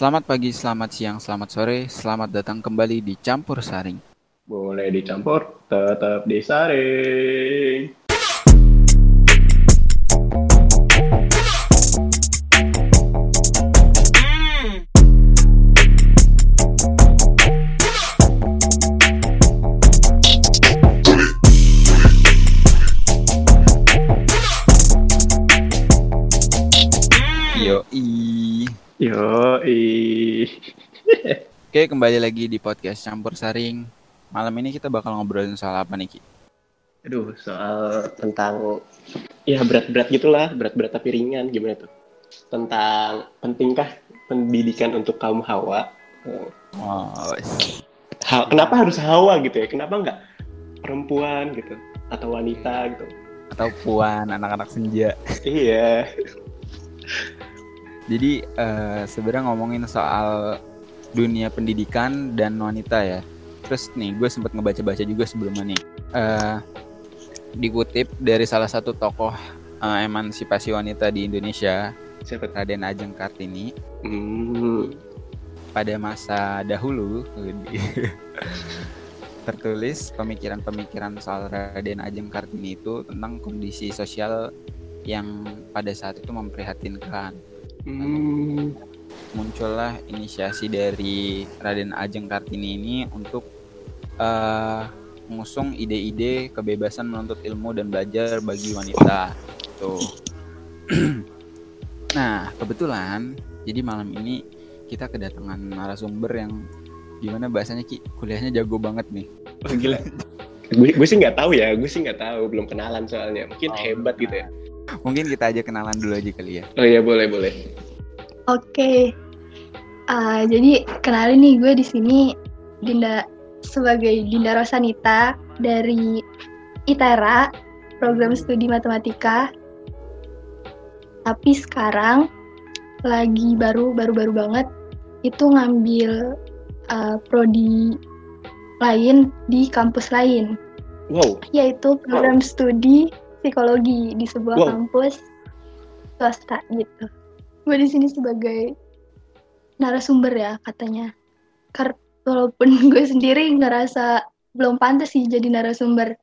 Selamat pagi, selamat siang, selamat sore, selamat datang kembali di Campur Saring. Boleh dicampur, tetap disaring. Oke, kembali lagi di podcast Campur Saring. Malam ini kita bakal ngobrolin soal apa nih, Ki? Aduh, soal tentang ya berat-berat gitulah, berat-berat tapi ringan gimana tuh? Tentang pentingkah pendidikan untuk kaum hawa? Oh. Ha- kenapa harus hawa gitu ya? Kenapa nggak perempuan gitu atau wanita gitu? atau puan anak-anak senja. Iya. Jadi eh, sebenarnya ngomongin soal dunia pendidikan dan wanita ya. Terus nih, gue sempat ngebaca-baca juga sebelumnya nih. Eh, dikutip dari salah satu tokoh eh, emansipasi wanita di Indonesia, Siapa? Raden Ajeng Kartini. Hmm. pada masa dahulu tertulis pemikiran-pemikiran soal Raden Ajeng Kartini itu tentang kondisi sosial yang pada saat itu memprihatinkan. Hmm. Muncullah inisiasi dari Raden Ajeng Kartini ini untuk eh, mengusung ide-ide kebebasan menuntut ilmu dan belajar bagi wanita. Tuh. nah, kebetulan jadi malam ini kita kedatangan narasumber yang gimana bahasanya Ki? Kuliahnya jago banget nih. Gila. gue gue sih nggak tahu ya, gue sih nggak tahu, belum kenalan soalnya. Mungkin Oh, hebat gitu ya. Mungkin kita aja kenalan dulu aja kali ya. Oh iya boleh boleh. Oke, Ah, jadi kenalin nih gue di sini Dinda sebagai Dinda Rosanita dari ITERA program studi matematika. Tapi sekarang lagi baru baru baru banget itu ngambil ah, prodi lain di kampus lain Wow. yaitu program studi psikologi di sebuah Wow. kampus swasta gitu. Gue di sini sebagai narasumber ya katanya. Kar walaupun gue sendiri ngerasa belum pantas sih jadi narasumber.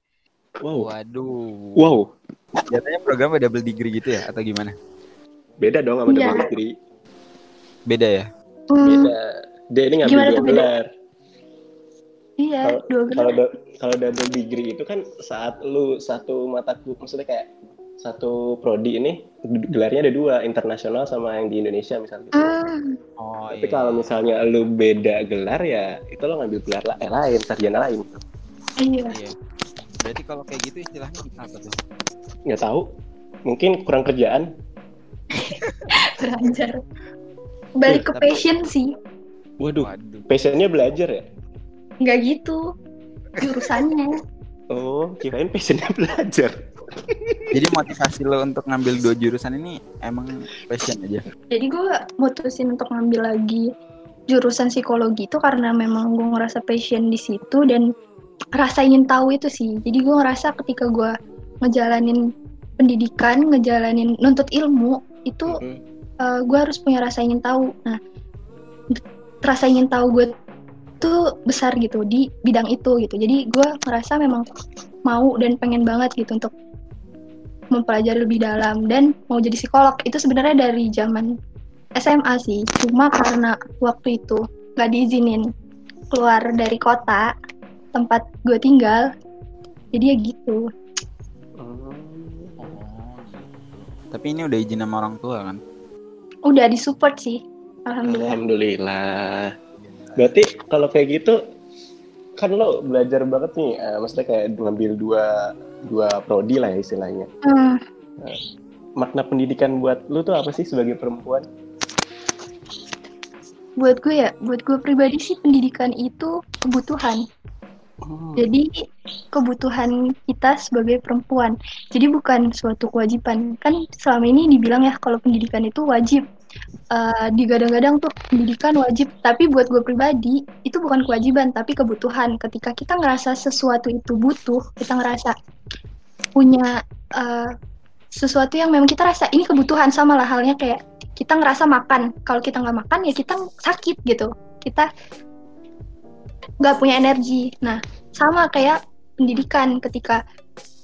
Wow. Waduh. Wow. Jatuhnya program double degree gitu ya atau gimana? Beda dong sama Iya. double degree. Beda ya? Hmm, Beda. Dia ini ngambil Gimana dua tuh beda? gelar. Iya, Kalau- dua Kalau gelar. do- kalau double degree itu kan saat lu satu mata ku- maksudnya kayak satu prodi ini gelarnya ada dua, internasional sama yang di Indonesia misalnya. Hmm, Oh Tapi kalau misalnya lu beda gelar ya itu lo ngambil gelar la- eh, lain, sarjana lain. iya. Iya. Berarti kalau kayak gitu istilahnya apa tuh? Nggak tahu. Mungkin kurang kerjaan. belajar. Balik ke Tapi- passion sih. Waduh, Waduh. passionnya belajar ya? Nggak gitu. Jurusannya. Oh, kirain passionnya belajar. Jadi motivasi lo untuk ngambil dua jurusan ini emang passion aja. Jadi gue mutusin untuk ngambil lagi jurusan psikologi itu karena memang gue ngerasa passion di situ dan rasa ingin tahu itu sih. Jadi gue ngerasa ketika gue ngejalanin pendidikan, ngejalanin nuntut ilmu itu Mm-mm. gue harus punya rasa ingin tahu. Nah, rasa ingin tahu gue tuh besar gitu di bidang itu gitu. Jadi gue ngerasa memang mau dan pengen banget gitu untuk mempelajari lebih dalam dan mau jadi psikolog itu sebenarnya dari zaman SMA sih. Cuma karena waktu itu nggak diizinin keluar dari kota tempat gue tinggal, jadi ya gitu. Oh. Oh, Tapi ini udah izin sama orang tua kan? Udah disupport sih, alhamdulillah. Alhamdulillah. Berarti kalau kayak gitu kan lo belajar banget nih, eh, maksudnya kayak ngambil dua dua prodi lah ya istilahnya. Hmm, Makna pendidikan buat lu tuh apa sih sebagai perempuan? buat gue ya, buat gue pribadi sih pendidikan itu kebutuhan. Jadi kebutuhan kita sebagai perempuan. Jadi bukan suatu kewajiban. Kan selama ini dibilang ya kalau pendidikan itu wajib. Eh, digadang-gadang tuh pendidikan wajib. Tapi buat gue pribadi itu bukan kewajiban tapi kebutuhan. Ketika kita ngerasa sesuatu itu butuh, kita ngerasa punya eh, sesuatu yang memang kita rasa ini kebutuhan sama lah halnya kayak kita ngerasa makan kalau kita nggak makan ya kita sakit gitu kita nggak punya energi nah sama kayak pendidikan ketika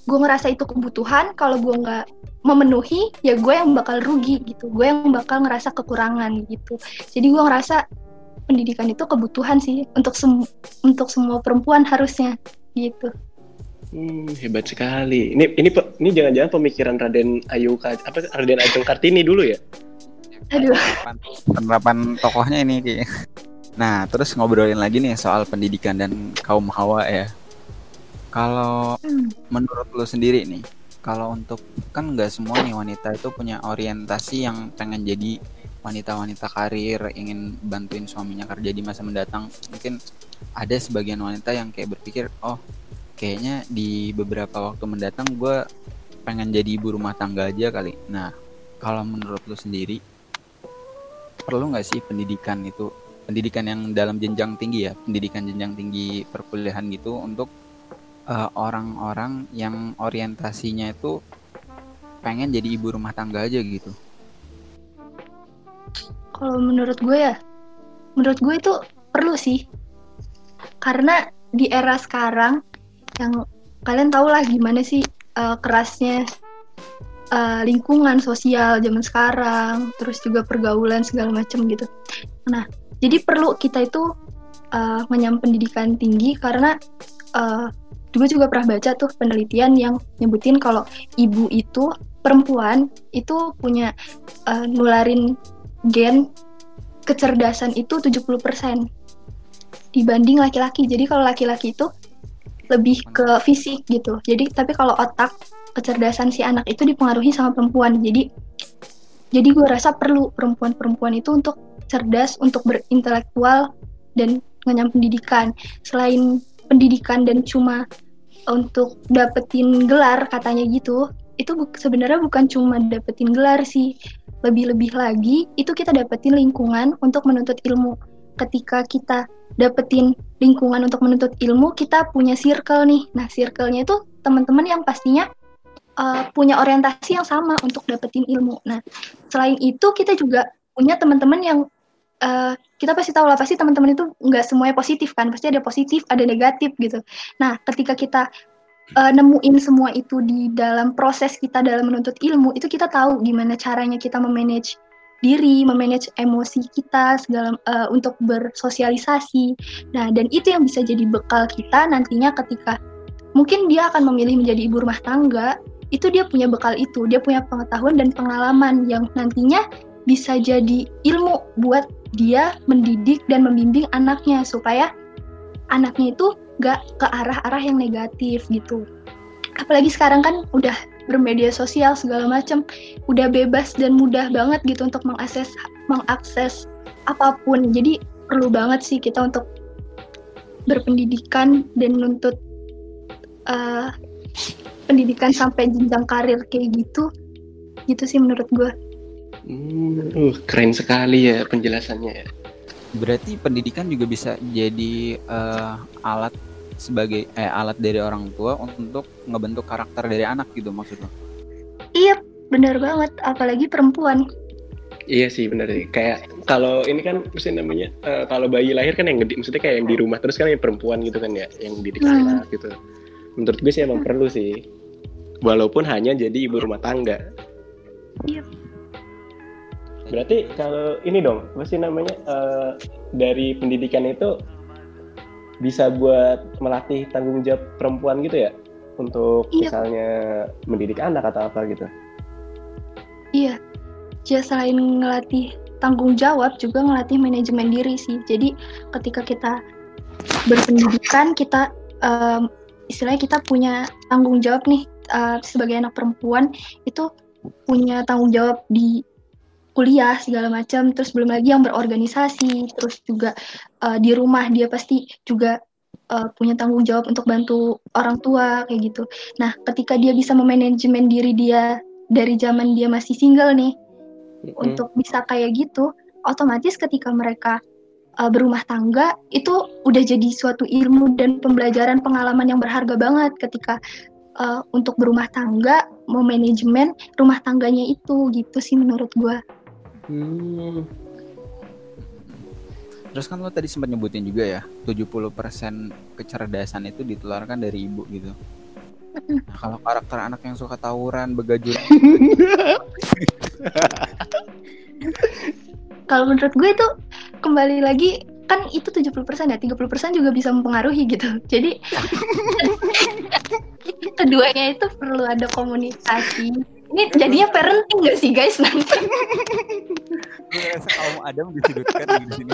gue ngerasa itu kebutuhan kalau gue nggak memenuhi ya gue yang bakal rugi gitu gue yang bakal ngerasa kekurangan gitu jadi gue ngerasa pendidikan itu kebutuhan sih untuk sem untuk semua perempuan harusnya gitu Hmm, hebat sekali. Ini ini ini jangan-jangan pemikiran Raden Ayu apa Raden Ajeng Kartini dulu ya? Aduh. Penerapan, tokohnya ini kayak. Nah, terus ngobrolin lagi nih soal pendidikan dan kaum hawa ya. Kalau Hmm. menurut lo sendiri nih, kalau untuk kan nggak semua nih wanita itu punya orientasi yang pengen jadi wanita-wanita karir, ingin bantuin suaminya kerja di masa mendatang. Mungkin ada sebagian wanita yang kayak berpikir, oh kayaknya di beberapa waktu mendatang gue pengen jadi ibu rumah tangga aja kali. Nah, kalau menurut lo sendiri, perlu nggak sih pendidikan itu, pendidikan yang dalam jenjang tinggi ya, pendidikan jenjang tinggi perkuliahan gitu untuk eh, orang-orang yang orientasinya itu pengen jadi ibu rumah tangga aja gitu. Kalau menurut gue ya, menurut gue itu perlu sih. Karena di era sekarang yang kalian tau lah gimana sih uh, kerasnya uh, lingkungan sosial zaman sekarang, terus juga pergaulan segala macam gitu. Nah, jadi perlu kita itu uh, menyam pendidikan tinggi karena uh, gue juga pernah baca tuh penelitian yang nyebutin kalau ibu itu perempuan itu punya uh, nularin gen kecerdasan itu 70% dibanding laki-laki. Jadi kalau laki-laki itu lebih ke fisik gitu. Jadi tapi kalau otak kecerdasan si anak itu dipengaruhi sama perempuan. Jadi jadi gue rasa perlu perempuan-perempuan itu untuk cerdas, untuk berintelektual dan mengenyam pendidikan. Selain pendidikan dan cuma untuk dapetin gelar katanya gitu, itu bu sebenarnya bukan cuma dapetin gelar sih. Lebih-lebih lagi itu kita dapetin lingkungan untuk menuntut ilmu. Ketika kita dapetin lingkungan untuk menuntut ilmu, kita punya circle nih. Nah, circle-nya itu teman-teman yang pastinya uh, punya orientasi yang sama untuk dapetin ilmu. Nah, selain itu kita juga punya teman-teman yang uh, kita pasti tahu lah pasti teman-teman itu nggak semuanya positif kan, pasti ada positif, ada negatif gitu. Nah, ketika kita uh, nemuin semua itu di dalam proses kita dalam menuntut ilmu, itu kita tahu gimana caranya kita memanage diri, memanage emosi kita segala uh, untuk bersosialisasi. Nah, dan itu yang bisa jadi bekal kita nantinya ketika mungkin dia akan memilih menjadi ibu rumah tangga, itu dia punya bekal itu, dia punya pengetahuan dan pengalaman yang nantinya bisa jadi ilmu buat dia mendidik dan membimbing anaknya supaya anaknya itu gak ke arah-arah yang negatif gitu. Apalagi sekarang kan udah bermedia sosial segala macam udah bebas dan mudah banget gitu untuk mengakses mengakses apa pun. Jadi perlu banget sih kita untuk berpendidikan dan menuntut uh, pendidikan sampai jenjang karir kayak gitu. Gitu sih menurut gue hmm, uh, keren sekali ya penjelasannya ya berarti pendidikan juga bisa jadi uh, alat sebagai eh, alat dari orang tua untuk ngebentuk karakter dari anak gitu maksudnya iya benar banget apalagi perempuan Iya sih benar sih. Kayak kalau ini kan mesti namanya uh, kalau bayi lahir kan yang gede, maksudnya kayak yang di rumah terus kan yang perempuan gitu kan ya, yang didik hmm. anak gitu. Menurut gue sih emang hmm. perlu sih. Walaupun hanya jadi ibu rumah tangga. Iya. Berarti kalau ini dong, apa sih namanya uh, dari pendidikan itu bisa buat melatih tanggung jawab perempuan gitu ya untuk iya. misalnya mendidik anak atau apa gitu. Iya, ya selain ngelatih tanggung jawab juga ngelatih manajemen diri sih jadi ketika kita berpendidikan kita um, istilahnya kita punya tanggung jawab nih uh, sebagai anak perempuan itu punya tanggung jawab di kuliah segala macam. Terus belum lagi yang berorganisasi. Terus juga uh, di rumah dia pasti juga uh, punya tanggung jawab untuk bantu orang tua kayak gitu. Nah ketika dia bisa memanajemen diri dia dari zaman dia masih single nih hmm. untuk bisa kayak gitu otomatis ketika mereka uh, berumah tangga itu udah jadi suatu ilmu dan pembelajaran pengalaman yang berharga banget ketika uh, untuk berumah tangga mau manajemen rumah tangganya itu gitu sih menurut gue Hmm. Terus kan lo tadi sempat nyebutin juga ya, 70% kecerdasan itu ditularkan dari ibu gitu. Nah, kalau karakter anak yang suka tawuran, begajur, Kalau menurut gue itu kembali lagi kan itu 70% ya, 30% juga bisa mempengaruhi gitu. Jadi keduanya itu perlu ada komunikasi. Ini jadinya parenting gak sih guys nanti? gue ngerasa kaum Adam disudutkan di sini.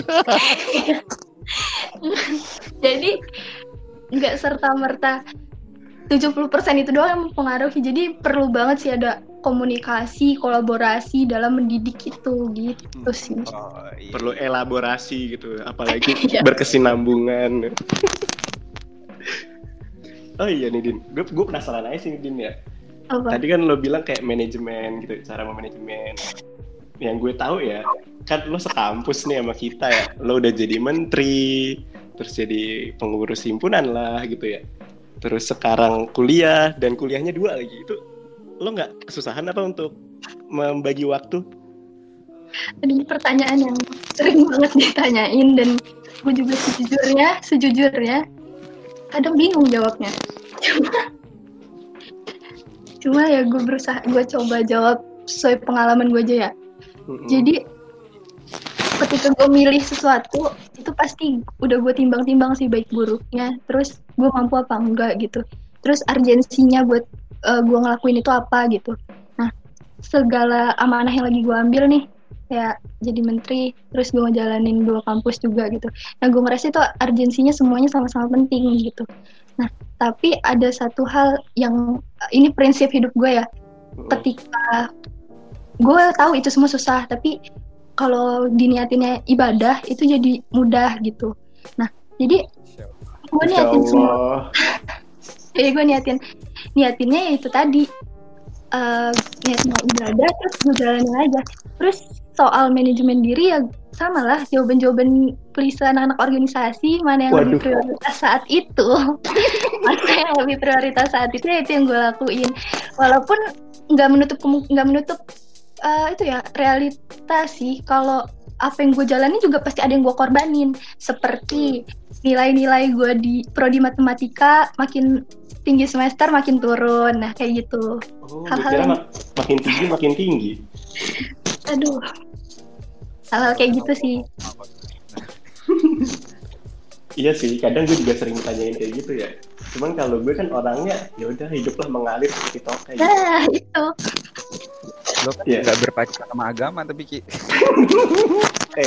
Jadi nggak serta merta 70% itu doang yang mempengaruhi. Jadi perlu banget sih ada komunikasi, kolaborasi dalam mendidik itu gitu sih. Oh, iya. Perlu elaborasi gitu, apalagi Iya. berkesinambungan. oh iya nih Din, gue gue penasaran aja sih Din ya. Apa? Tadi kan lo bilang kayak manajemen gitu, cara memanajemen. Yang gue tahu ya, kan lo sekampus nih sama kita ya. Lo udah jadi menteri, terus jadi pengurus himpunan lah gitu ya. Terus sekarang kuliah dan kuliahnya dua lagi. Itu lo nggak kesusahan apa untuk membagi waktu? Ini pertanyaan yang sering banget ditanyain dan gue juga sejujurnya, sejujurnya kadang bingung jawabnya. Cuma, cuma ya gue berusaha, gue coba jawab sesuai pengalaman gue aja ya. Mm-mm. Jadi ketika gue milih sesuatu itu pasti udah gue timbang-timbang sih baik buruknya. Terus gue mampu apa enggak gitu. Terus urgensinya buat eh, gue ngelakuin itu apa gitu. Nah segala amanah yang lagi gue ambil nih ya jadi menteri terus gue ngejalanin dua kampus juga gitu nah gue ngerasa itu urgensinya semuanya sama-sama penting gitu nah tapi ada satu hal yang ini prinsip hidup gue ya. Ketika gue tahu itu semua susah tapi kalau diniatinnya ibadah itu jadi mudah gitu. Nah jadi gue niatin semua. Jadi gue niatin niatinnya ya itu tadi. Eh niatnya ibadah terus gue jalanin aja. Terus soal manajemen diri ya sama lah jawaban-jawaban klise anak-anak organisasi mana yang lebih Waduh. prioritas saat itu. Mana yang lebih prioritas saat itu ya itu yang gue lakuin. Walaupun nggak menutup nggak menutup eh, itu ya realitas sih. Kalau apa yang gue jalani juga pasti ada yang gue korbanin. Seperti nilai-nilai gue di prodi matematika makin tinggi semester makin turun. Nah kayak gitu. Oh, Hal-hal yang- mak- makin tinggi makin tinggi. aduh hal-hal kayak gitu sih Iya sih, kadang gue juga sering tanyain kayak gitu ya. Cuman kalau gue kan orangnya ya udah hiduplah mengalir seperti tokai. gitu. nah itu Lo kan Iya. nggak berpacu sama agama tapi Ki. Eh,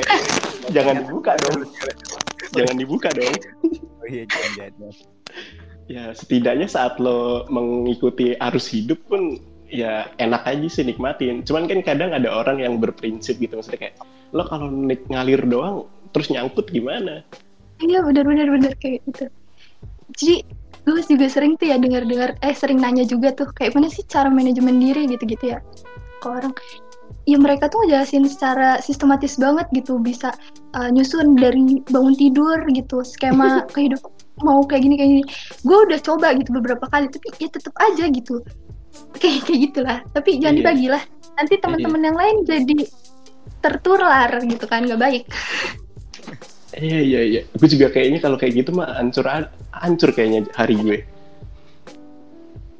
jangan dibuka dong. jangan dibuka dong. Oh iya jangan Ya setidaknya saat lo mengikuti arus hidup pun ya enak aja sih nikmatin. Cuman kan kadang ada orang yang berprinsip gitu maksudnya kayak lo kalau ngalir doang terus nyangkut gimana? iya benar-benar benar kayak gitu jadi gue juga sering tuh ya dengar-dengar eh sering nanya juga tuh kayak mana sih cara manajemen diri gitu-gitu ya ke orang ya mereka tuh ngejelasin secara sistematis banget gitu bisa uh, nyusun dari bangun tidur gitu skema kehidupan mau kayak gini kayak gini gue udah coba gitu beberapa kali tapi ya tetap aja gitu kayak kayak gitulah tapi jangan Iya. dibagi lah nanti teman-teman yang lain jadi tertular gitu kan nggak baik Iya iya iya. Gue juga kayaknya kalau kayak gitu mah hancur hancur kayaknya hari gue.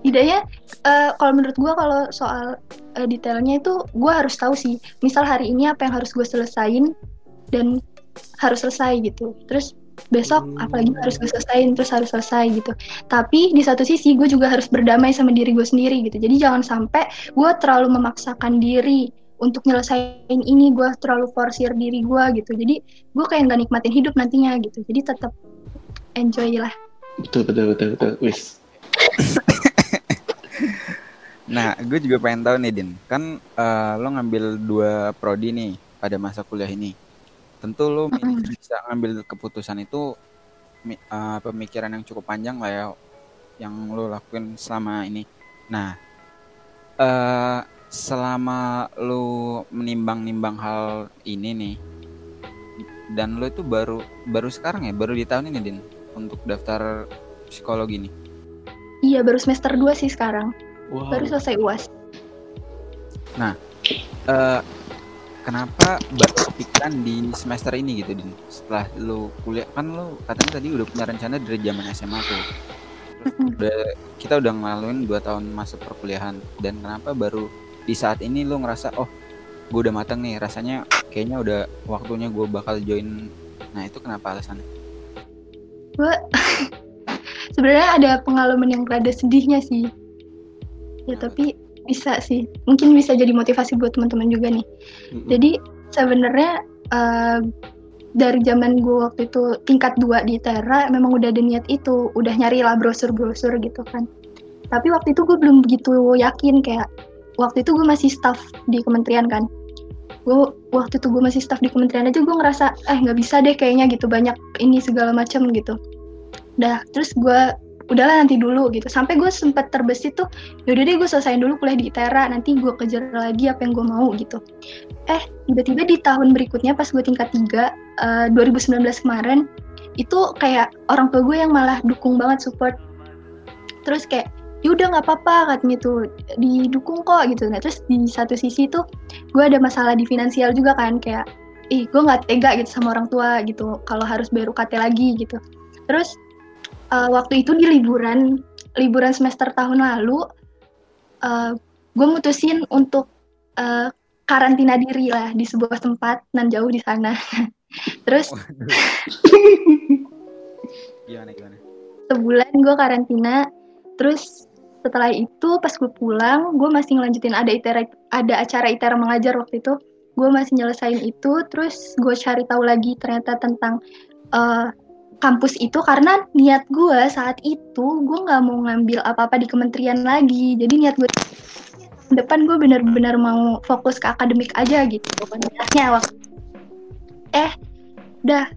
Tidaknya eh, kalau menurut gue kalau soal eh, detailnya itu gue harus tahu sih misal hari ini apa yang harus gue selesain dan harus selesai gitu terus besok apalagi harus gue selesain terus harus selesai gitu tapi di satu sisi gue juga harus berdamai sama diri gue sendiri gitu jadi jangan sampai gue terlalu memaksakan diri untuk nyelesain ini gue terlalu forsir diri gue gitu jadi gue kayak nggak nikmatin hidup nantinya gitu jadi tetap enjoy lah Betul betul betul betul. Wis. Nah, gue juga pengen tahu nih, Din. Kan eh, lo ngambil dua prodi nih pada masa kuliah ini. Tentu lo bisa ngambil keputusan itu eh, pemikiran yang cukup panjang lah ya, yang lo lakuin selama ini. Nah, eh selama lo menimbang-nimbang hal ini nih, dan lo itu baru baru sekarang ya, baru di tahun ini, Din, untuk daftar psikologi nih. iya baru semester 2 sih sekarang Wow. baru selesai uas eh kenapa baru kepikiran di semester ini gitu din? Setelah lu kuliah kan lu katanya tadi udah punya rencana dari zaman SMA tuh. Terus udah kita udah ngelaluin dua tahun masa perkuliahan. Dan kenapa baru di saat ini lu ngerasa oh gue udah matang nih rasanya kayaknya udah waktunya gue bakal join. Nah itu kenapa alasannya? Gue sebenarnya ada pengalaman yang rada sedihnya sih. Ya tapi bisa sih. Mungkin bisa jadi motivasi buat teman-teman juga nih. Mm-mm. jadi sebenarnya eh, dari zaman gue waktu itu tingkat 2 di Tera memang udah ada niat itu. Udah nyari lah brosur-brosur gitu kan. Tapi waktu itu gue belum begitu yakin. Kayak waktu itu gue masih staff di kementerian kan. Gue waktu itu gue masih staff di kementerian aja gue ngerasa eh nggak bisa deh kayaknya gitu. Banyak ini segala macam gitu. Dah terus gue udahlah nanti dulu gitu. Sampai gue sempet terbesit tuh yaudah deh gue selesaiin dulu kuliah di ITERA nanti gue kejar lagi apa yang gue mau gitu. Eh tiba-tiba di tahun berikutnya pas gue tingkat 3 eh, 2019 kemarin itu kayak orang tua gue yang malah dukung banget support. Terus kayak yaudah nggak apa-apa katanya tuh. Didukung kok gitu. Nah terus di satu sisi tuh gue ada masalah di finansial juga kan kayak ih gue nggak tega gitu sama orang tua gitu. Kalau harus bayar UKT lagi gitu. Terus eh, waktu itu di liburan liburan semester tahun lalu gue mutusin untuk eh, karantina diri lah di sebuah tempat nan jauh di sana. Terus gimana gimana? Sebulan gue karantina terus setelah itu pas gue pulang gue masih ngelanjutin ada itera ada acara itera mengajar waktu itu. Gue masih nyelesain itu terus gue cari tahu lagi ternyata tentang eh, kampus itu karena niat gue saat itu gue nggak mau ngambil apa-apa di kementerian lagi. Jadi niat gue depan gue benar-benar mau fokus ke akademik aja gitu. Niatnya waktu eh udah.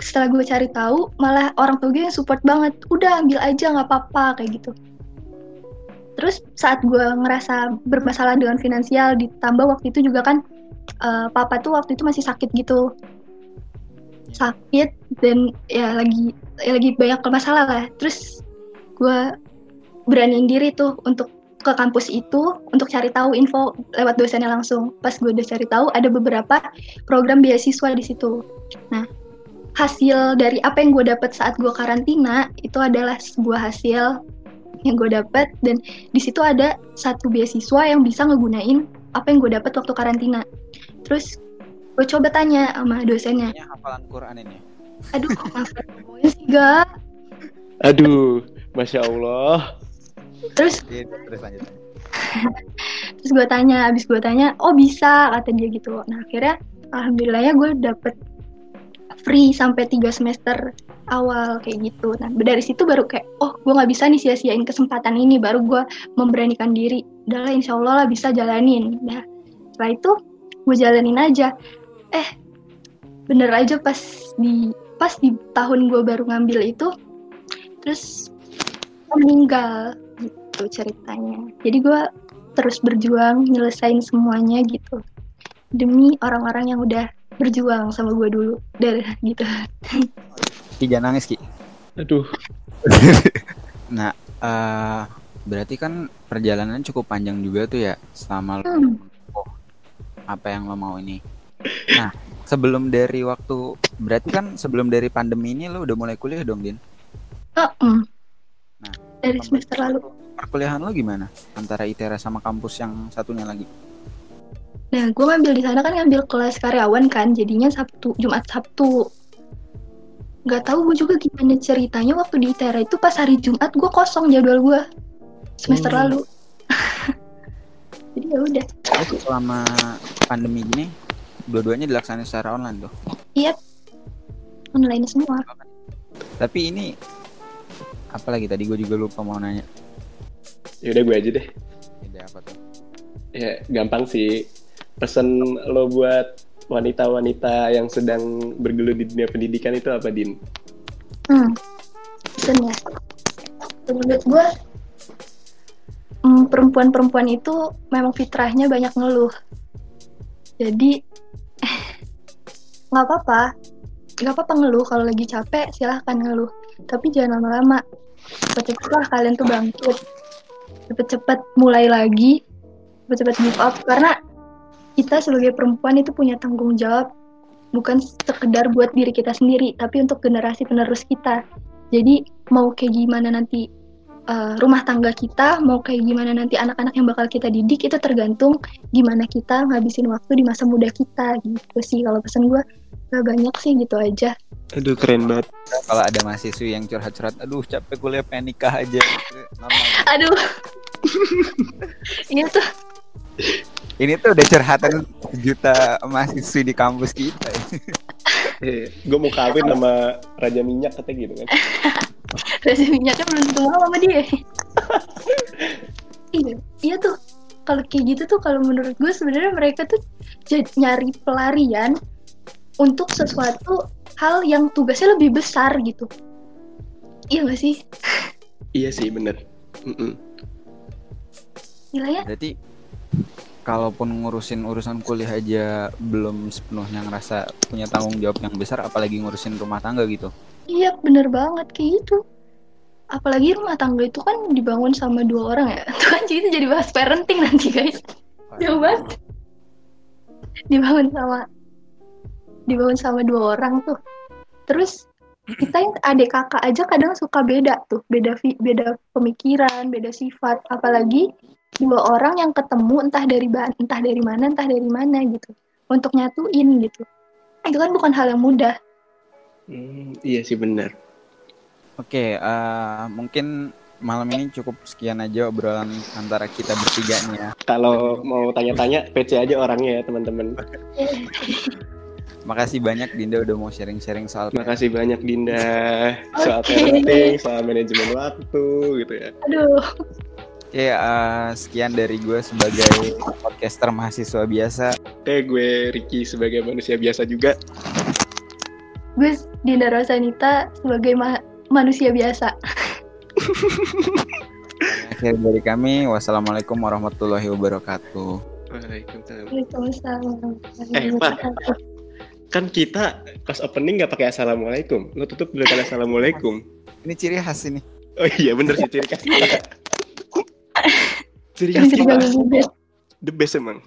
Setelah gue cari tahu malah orang tua gue yang support banget. Udah ambil aja nggak apa-apa kayak gitu. Terus saat gue ngerasa bermasalah dengan finansial ditambah waktu itu juga kan eh, papa tuh waktu itu masih sakit gitu sakit dan ya lagi ya lagi banyak masalah lah. Terus gue beraniin diri tuh untuk ke kampus itu untuk cari tahu info lewat dosennya langsung. Pas gue udah cari tahu ada beberapa program beasiswa di situ. Nah hasil dari apa yang gue dapat saat gue karantina itu adalah sebuah hasil yang gue dapat dan di situ ada satu beasiswa yang bisa ngegunain apa yang gue dapat waktu karantina. Terus gue coba tanya sama dosennya. Kayaknya hafalan Quran ini. Aduh kok semuanya sih gak? Aduh, masya Allah. terus? Iya, terus lanjut. Terus gue tanya abis gue tanya oh bisa kata dia gitu. Nah akhirnya alhamdulillahnya gue dapet free sampai tiga semester awal kayak gitu. Nah dari situ baru kayak oh gue nggak bisa nih sia-siain kesempatan ini baru gue memberanikan diri. Udahlah insya Allah lah bisa jalanin. Nah setelah itu gue jalanin aja eh bener aja pas di pas di tahun gue baru ngambil itu terus meninggal gitu ceritanya. Jadi gue terus berjuang nyelesain semuanya gitu. Demi orang-orang yang udah berjuang sama gue dulu dari gitu. Ki jangan nangis Ki. Aduh, Nah, eh berarti kan perjalanan cukup panjang juga tuh ya selama lo Hmm. oh, apa yang lo mau ini. Nah, sebelum dari waktu berarti kan sebelum dari pandemi ini lo udah mulai kuliah dong, Din? Heeh. Nah, dari semester lalu Perkuliahan lo gimana antara ITERA sama kampus yang satunya lagi? nah gue ngambil di sana kan ngambil kelas karyawan kan jadinya sabtu jumat sabtu nggak tahu gue juga gimana ceritanya waktu di ITERA itu pas hari jumat gue kosong jadwal gue semester Hmm. lalu jadi ya udah selama pandemi gini dua-duanya dilaksanain secara online tuh. iya online semua Tapi ini apalagi tadi gue juga lupa mau nanya. yaudah gue aja deh. Ide apa tuh? Ya, gampang sih. Pesan lo buat wanita-wanita yang sedang bergelut di dunia pendidikan itu apa, Din? Hmm, pesan ya. Menurut gue, hmm, perempuan-perempuan itu memang fitrahnya banyak ngeluh. Jadi, nggak apa-apa. Nggak apa-apa ngeluh. Kalau lagi capek, silahkan ngeluh. Tapi jangan lama-lama. Cepet-cepet lah kalian tuh bangkit. Cepet-cepet mulai lagi. Cepet-cepet give up. Karena kita sebagai perempuan itu punya tanggung jawab bukan sekedar buat diri kita sendiri, tapi untuk generasi penerus kita. Jadi mau kayak gimana nanti uh, rumah tangga kita, mau kayak gimana nanti anak-anak yang bakal kita didik itu tergantung gimana kita ngabisin waktu di masa muda kita gitu sih. Kalau pesan gue gak banyak sih gitu aja. Aduh keren banget. Kalau ada mahasiswi yang curhat-curhat, aduh capek kuliah pengen nikah aja. Normal. Aduh. Ini tuh ini tuh udah curhatan juta mahasiswi di kampus kita. Eh, gue mau kawin sama Raja Minyak katanya gitu kan. Raja Minyaknya belum tentu mau sama dia. iya, iya tuh. Kalau kayak gitu tuh kalau menurut gue sebenarnya mereka tuh nyari pelarian untuk sesuatu hal yang tugasnya lebih besar gitu. Iya gak sih? iya sih bener. Mm -mm. Gila ya? Berarti kalaupun ngurusin urusan kuliah aja belum sepenuhnya ngerasa punya tanggung jawab yang besar apalagi ngurusin rumah tangga gitu iya bener banget kayak gitu apalagi rumah tangga itu kan dibangun sama dua orang ya. Tuh kan itu jadi bahas parenting nanti guys. Jauh banget. Dibangun sama dibangun sama dua orang tuh. Terus kita yang adik kakak aja kadang suka beda tuh. Beda beda pemikiran beda sifat. Apalagi dua orang yang ketemu entah dari bahan entah dari mana entah dari mana gitu. Untuk nyatuin gitu. Itu kan bukan hal yang mudah. Hmm, iya sih benar oke uh, mungkin malam ini cukup sekian aja obrolan antara kita bertiga nih ya kalau mau tanya-tanya PC aja orangnya ya teman-teman Makasih banyak Dinda udah mau sharing-sharing soal Makasih banyak Dinda soal okay. parenting, soal manajemen waktu gitu ya. Aduh. Oke, uh, sekian dari gue sebagai podcaster mahasiswa biasa. Oke, gue Ricky sebagai manusia biasa juga. Gue Dinda Rosanita sebagai ma manusia biasa. Akhir dari kami, wassalamualaikum warahmatullahi wabarakatuh. Waalaikumsalam. Eh, Pak. Kan kita pas opening nggak pakai assalamualaikum. Lo tutup dulu kan assalamualaikum. Ini ciri khas ini. Oh iya bener sih ciri khas. Ciri khas kita. The best emang.